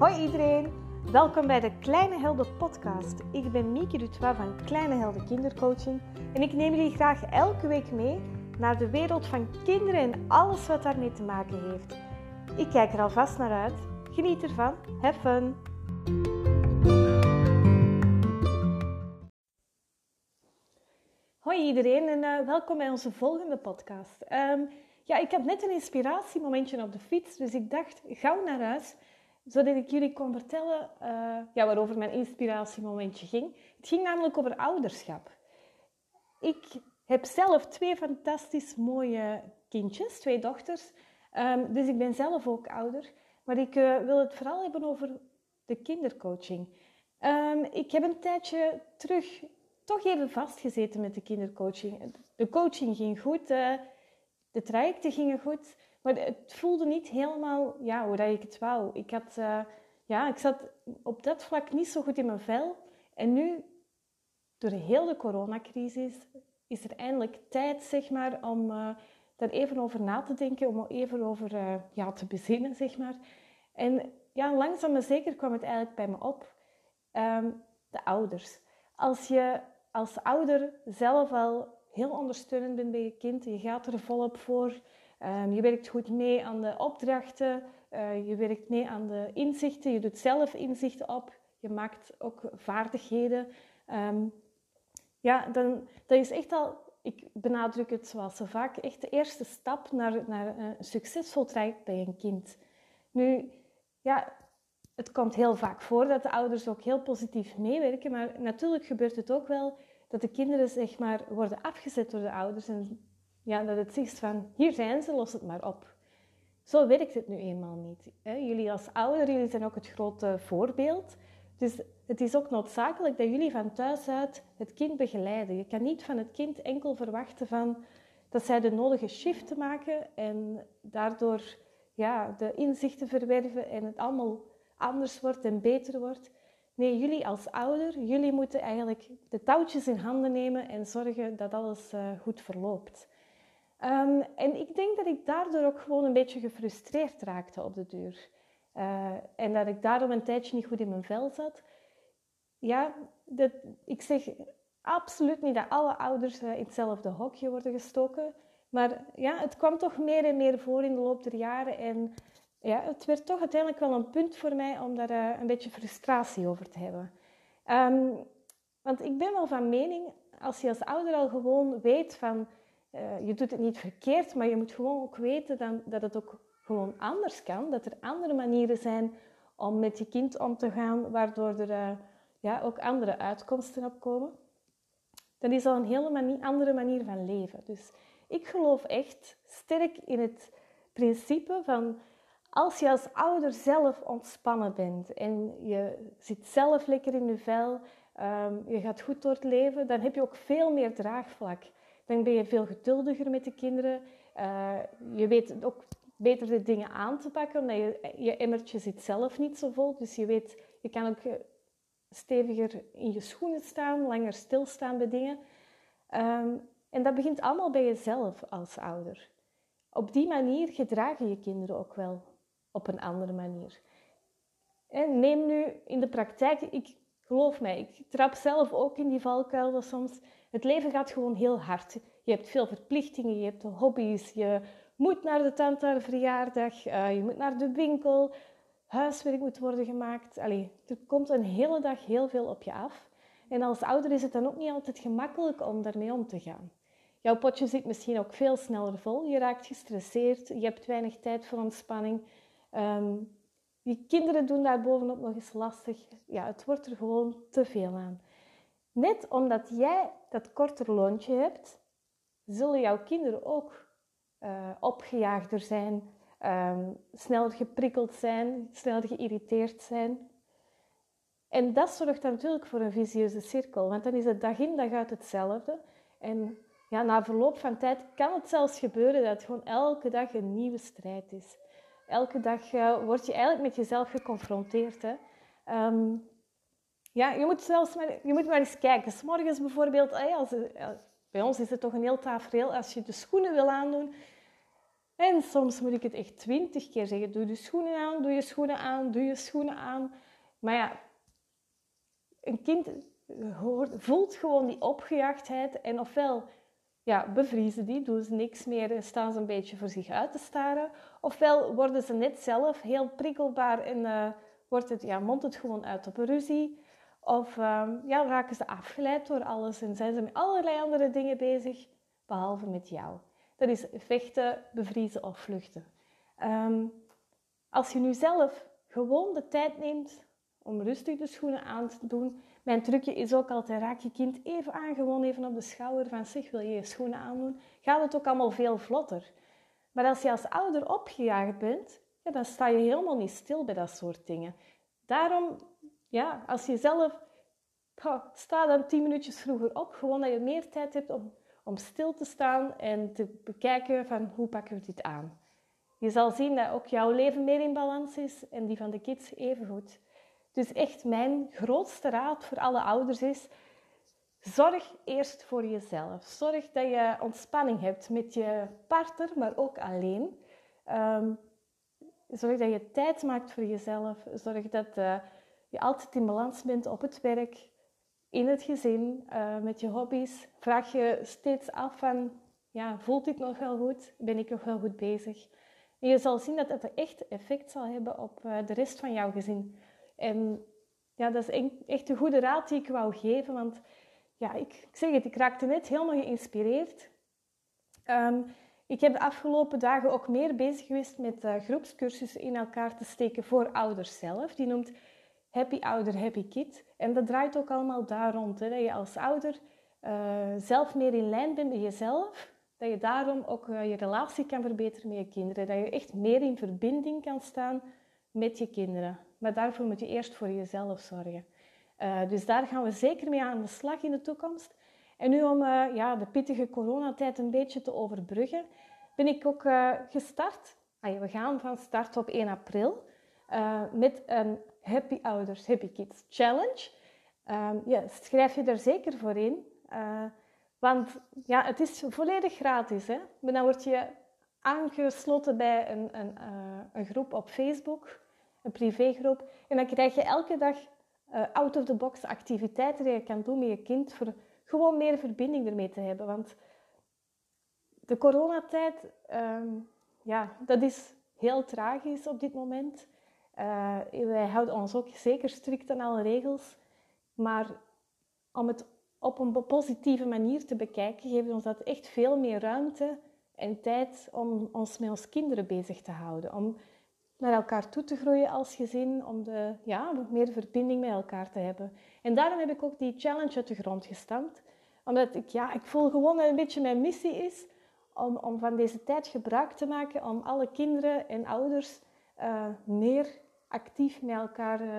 Hoi iedereen, welkom bij de Kleine Helden podcast. Ik ben Mieke Dutois van Kleine Helden Kindercoaching en ik neem jullie graag elke week mee naar de wereld van kinderen en alles wat daarmee te maken heeft. Ik kijk er alvast naar uit. Geniet ervan. Have fun! Hoi iedereen en uh, welkom bij onze volgende podcast. Um, ja, ik had net een inspiratiemomentje op de fiets, dus ik dacht gauw naar huis zodat ik jullie kon vertellen uh, ja, waarover mijn inspiratiemomentje ging. Het ging namelijk over ouderschap. Ik heb zelf twee fantastisch mooie kindjes, twee dochters. Um, dus ik ben zelf ook ouder. Maar ik uh, wil het vooral hebben over de kindercoaching. Um, ik heb een tijdje terug toch even vastgezeten met de kindercoaching. De coaching ging goed, uh, de trajecten gingen goed. Maar het voelde niet helemaal ja, hoe dat ik het wou. Ik, had, uh, ja, ik zat op dat vlak niet zo goed in mijn vel. En nu, door de coronacrisis, is er eindelijk tijd zeg maar, om uh, daar even over na te denken. Om even over uh, ja, te bezinnen, zeg maar. En ja, langzaam maar zeker kwam het eigenlijk bij me op. Um, de ouders. Als je als ouder zelf al heel ondersteunend bent bij je kind, je gaat er volop voor, Um, je werkt goed mee aan de opdrachten, uh, je werkt mee aan de inzichten, je doet zelf inzichten op, je maakt ook vaardigheden. Um, ja, dan, dat is echt al, ik benadruk het zoals zo vaak, echt de eerste stap naar, naar een succesvol traject bij een kind. Nu, ja, het komt heel vaak voor dat de ouders ook heel positief meewerken, maar natuurlijk gebeurt het ook wel dat de kinderen zeg maar, worden afgezet door de ouders en ja, dat het zegt van, hier zijn ze, los het maar op. Zo werkt het nu eenmaal niet. Jullie als ouder, jullie zijn ook het grote voorbeeld. Dus het is ook noodzakelijk dat jullie van thuis uit het kind begeleiden. Je kan niet van het kind enkel verwachten van dat zij de nodige shiften maken en daardoor ja, de inzichten verwerven en het allemaal anders wordt en beter wordt. Nee, jullie als ouder, jullie moeten eigenlijk de touwtjes in handen nemen en zorgen dat alles uh, goed verloopt. Um, en ik denk dat ik daardoor ook gewoon een beetje gefrustreerd raakte op de duur. Uh, en dat ik daarom een tijdje niet goed in mijn vel zat. Ja, dat, ik zeg absoluut niet dat alle ouders uh, in hetzelfde hokje worden gestoken. Maar ja, het kwam toch meer en meer voor in de loop der jaren. En ja, het werd toch uiteindelijk wel een punt voor mij om daar uh, een beetje frustratie over te hebben. Um, want ik ben wel van mening, als je als ouder al gewoon weet van uh, je doet het niet verkeerd, maar je moet gewoon ook weten dan, dat het ook gewoon anders kan. Dat er andere manieren zijn om met je kind om te gaan, waardoor er uh, ja, ook andere uitkomsten op komen. Dat is al een hele andere manier van leven. Dus ik geloof echt sterk in het principe van als je als ouder zelf ontspannen bent en je zit zelf lekker in je vel, um, je gaat goed door het leven, dan heb je ook veel meer draagvlak dan ben je veel geduldiger met de kinderen. Uh, je weet ook beter de dingen aan te pakken, omdat je, je emmertje zit zelf niet zo vol. Dus je weet, je kan ook eh, steviger in je schoenen staan, langer stilstaan bij dingen. Um, en dat begint allemaal bij jezelf als ouder. Op die manier gedragen je kinderen ook wel op een andere manier. En neem nu in de praktijk, ik geloof mij, ik trap zelf ook in die valkuilen soms. Het leven gaat gewoon heel hard. Je hebt veel verplichtingen, je hebt hobby's, je moet naar de tandarverjaardag, uh, eh, je moet naar de winkel, huiswerk moet worden gemaakt. Allee, er komt een hele dag heel veel op je af. En als ouder is het dan ook niet altijd gemakkelijk om daarmee om te gaan. Jouw potje zit misschien ook veel sneller vol. Je raakt gestresseerd, je hebt weinig tijd voor ontspanning. Um, je kinderen doen daar bovenop nog eens lastig. Ja, het wordt er gewoon te veel aan. Net omdat jij dat korter loontje hebt, zullen jouw kinderen ook uh, opgejaagder zijn, um, sneller geprikkeld zijn, sneller geïrriteerd zijn. En dat zorgt natuurlijk voor een visieuze cirkel, want dan is het dag in dag uit hetzelfde. En ja, na verloop van tijd kan het zelfs gebeuren dat het gewoon elke dag een nieuwe strijd is. Elke dag uh, word je eigenlijk met jezelf geconfronteerd. Hè? Um, ja, je moet zelfs maar, je moet maar eens kijken. S morgens bijvoorbeeld, als, bij ons is het toch een heel tafereel. Als je de schoenen wil aandoen, En soms moet ik het echt twintig keer zeggen. Doe je schoenen aan, doe je schoenen aan, doe je schoenen aan. Maar ja, een kind voelt gewoon die opgejaagdheid. En ofwel ja, bevriezen die, doen ze niks meer staan ze een beetje voor zich uit te staren. Ofwel worden ze net zelf heel prikkelbaar en uh, wordt het, ja, mondt het gewoon uit op een ruzie. Of um, ja, raken ze afgeleid door alles en zijn ze met allerlei andere dingen bezig, behalve met jou. Dat is vechten, bevriezen of vluchten. Um, als je nu zelf gewoon de tijd neemt om rustig de schoenen aan te doen. Mijn trucje is ook altijd, raak je kind even aan, gewoon even op de schouder van zich, wil je je schoenen aandoen? Gaat het ook allemaal veel vlotter. Maar als je als ouder opgejaagd bent, ja, dan sta je helemaal niet stil bij dat soort dingen. Daarom, ja, als je zelf, sta dan tien minuutjes vroeger op, gewoon dat je meer tijd hebt om, om stil te staan en te bekijken van hoe pakken we dit aan. Je zal zien dat ook jouw leven meer in balans is en die van de kids evengoed. Dus echt mijn grootste raad voor alle ouders is: zorg eerst voor jezelf. Zorg dat je ontspanning hebt met je partner, maar ook alleen. Um, zorg dat je tijd maakt voor jezelf. Zorg dat uh, je altijd in balans bent op het werk, in het gezin, uh, met je hobby's. Vraag je steeds af van, ja, voelt dit nog wel goed? Ben ik nog wel goed bezig? Je zal zien dat het echt effect zal hebben op uh, de rest van jouw gezin. En ja, dat is echt een goede raad die ik wou geven, want ja, ik, ik zeg het, ik raakte net helemaal geïnspireerd. Um, ik heb de afgelopen dagen ook meer bezig geweest met uh, groepscursussen in elkaar te steken voor ouders zelf. Die noemt Happy Ouder, Happy Kid. En dat draait ook allemaal daar rond. Hè, dat je als ouder uh, zelf meer in lijn bent met jezelf. Dat je daarom ook uh, je relatie kan verbeteren met je kinderen. Dat je echt meer in verbinding kan staan met je kinderen. Maar daarvoor moet je eerst voor jezelf zorgen. Uh, dus daar gaan we zeker mee aan de slag in de toekomst. En nu om uh, ja, de pittige coronatijd een beetje te overbruggen, ben ik ook uh, gestart. we gaan van start op 1 april met een Happy Ouders, Happy Kids Challenge. Um, ja, schrijf je er zeker voor in. want ja, het is volledig gratis. Hè? Maar dan word je aangesloten bij een, een, een groep op Facebook een privégroep. En dan krijg je elke dag uh, out-of-the-box activiteiten die je kan doen met je kind voor gewoon meer verbinding ermee te hebben. Want de coronatijd, um, ja, dat is heel tragisch op dit moment. Uh, wij houden ons ook zeker strikt aan alle regels. Maar om het op een positieve manier te bekijken, geeft ons dat echt veel meer ruimte en tijd om ons met ons kinderen bezig te houden. Om naar elkaar toe te groeien als gezin, om de, ja, meer verbinding met elkaar te hebben. En daarom heb ik ook die challenge uit de grond gestampt. Omdat ik, ja, ik voel gewoon dat een beetje mijn missie is om, om van deze tijd gebruik te maken om alle kinderen en ouders uh, meer actief met elkaar uh,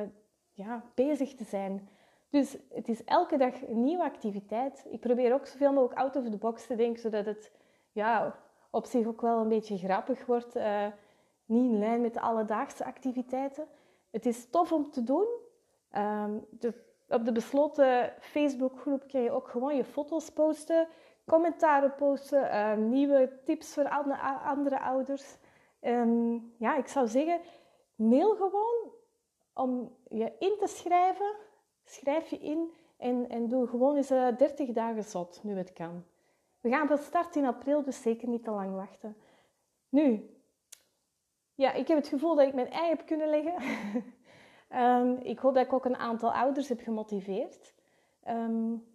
ja, bezig te zijn. Dus het is elke dag een nieuwe activiteit. Ik probeer ook zoveel mogelijk out of the box te denken, zodat het ja, op zich ook wel een beetje grappig wordt. Uh, niet in lijn met de alledaagse activiteiten. Het is tof om te doen. Ehm, de, op de besloten Facebookgroep kun je ook gewoon je foto's posten, commentaren posten, ehm, nieuwe tips voor andere, ouders. Ehm, ja, ik zou zeggen, mail gewoon om je in te schrijven. Schrijf je in en, en doe gewoon eens uh, 30 dagen zot, nu het kan. We gaan van start in april, dus zeker niet te lang wachten. Nu, ja, ik heb het gevoel dat ik mijn ei heb kunnen leggen. um, ik hoop dat ik ook een aantal ouders heb gemotiveerd. Um,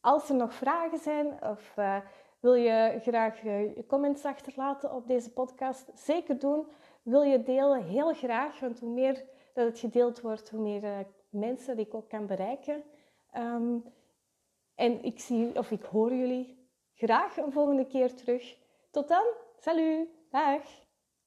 als er nog vragen zijn of uh, wil je graag uh, je comments achterlaten op deze podcast, zeker doen. Wil je delen, heel graag. Want hoe meer dat het gedeeld wordt, hoe meer uh, mensen ik ook kan bereiken. Um, en ik zie of ik hoor jullie graag een volgende keer terug. Tot dan, salut, dag!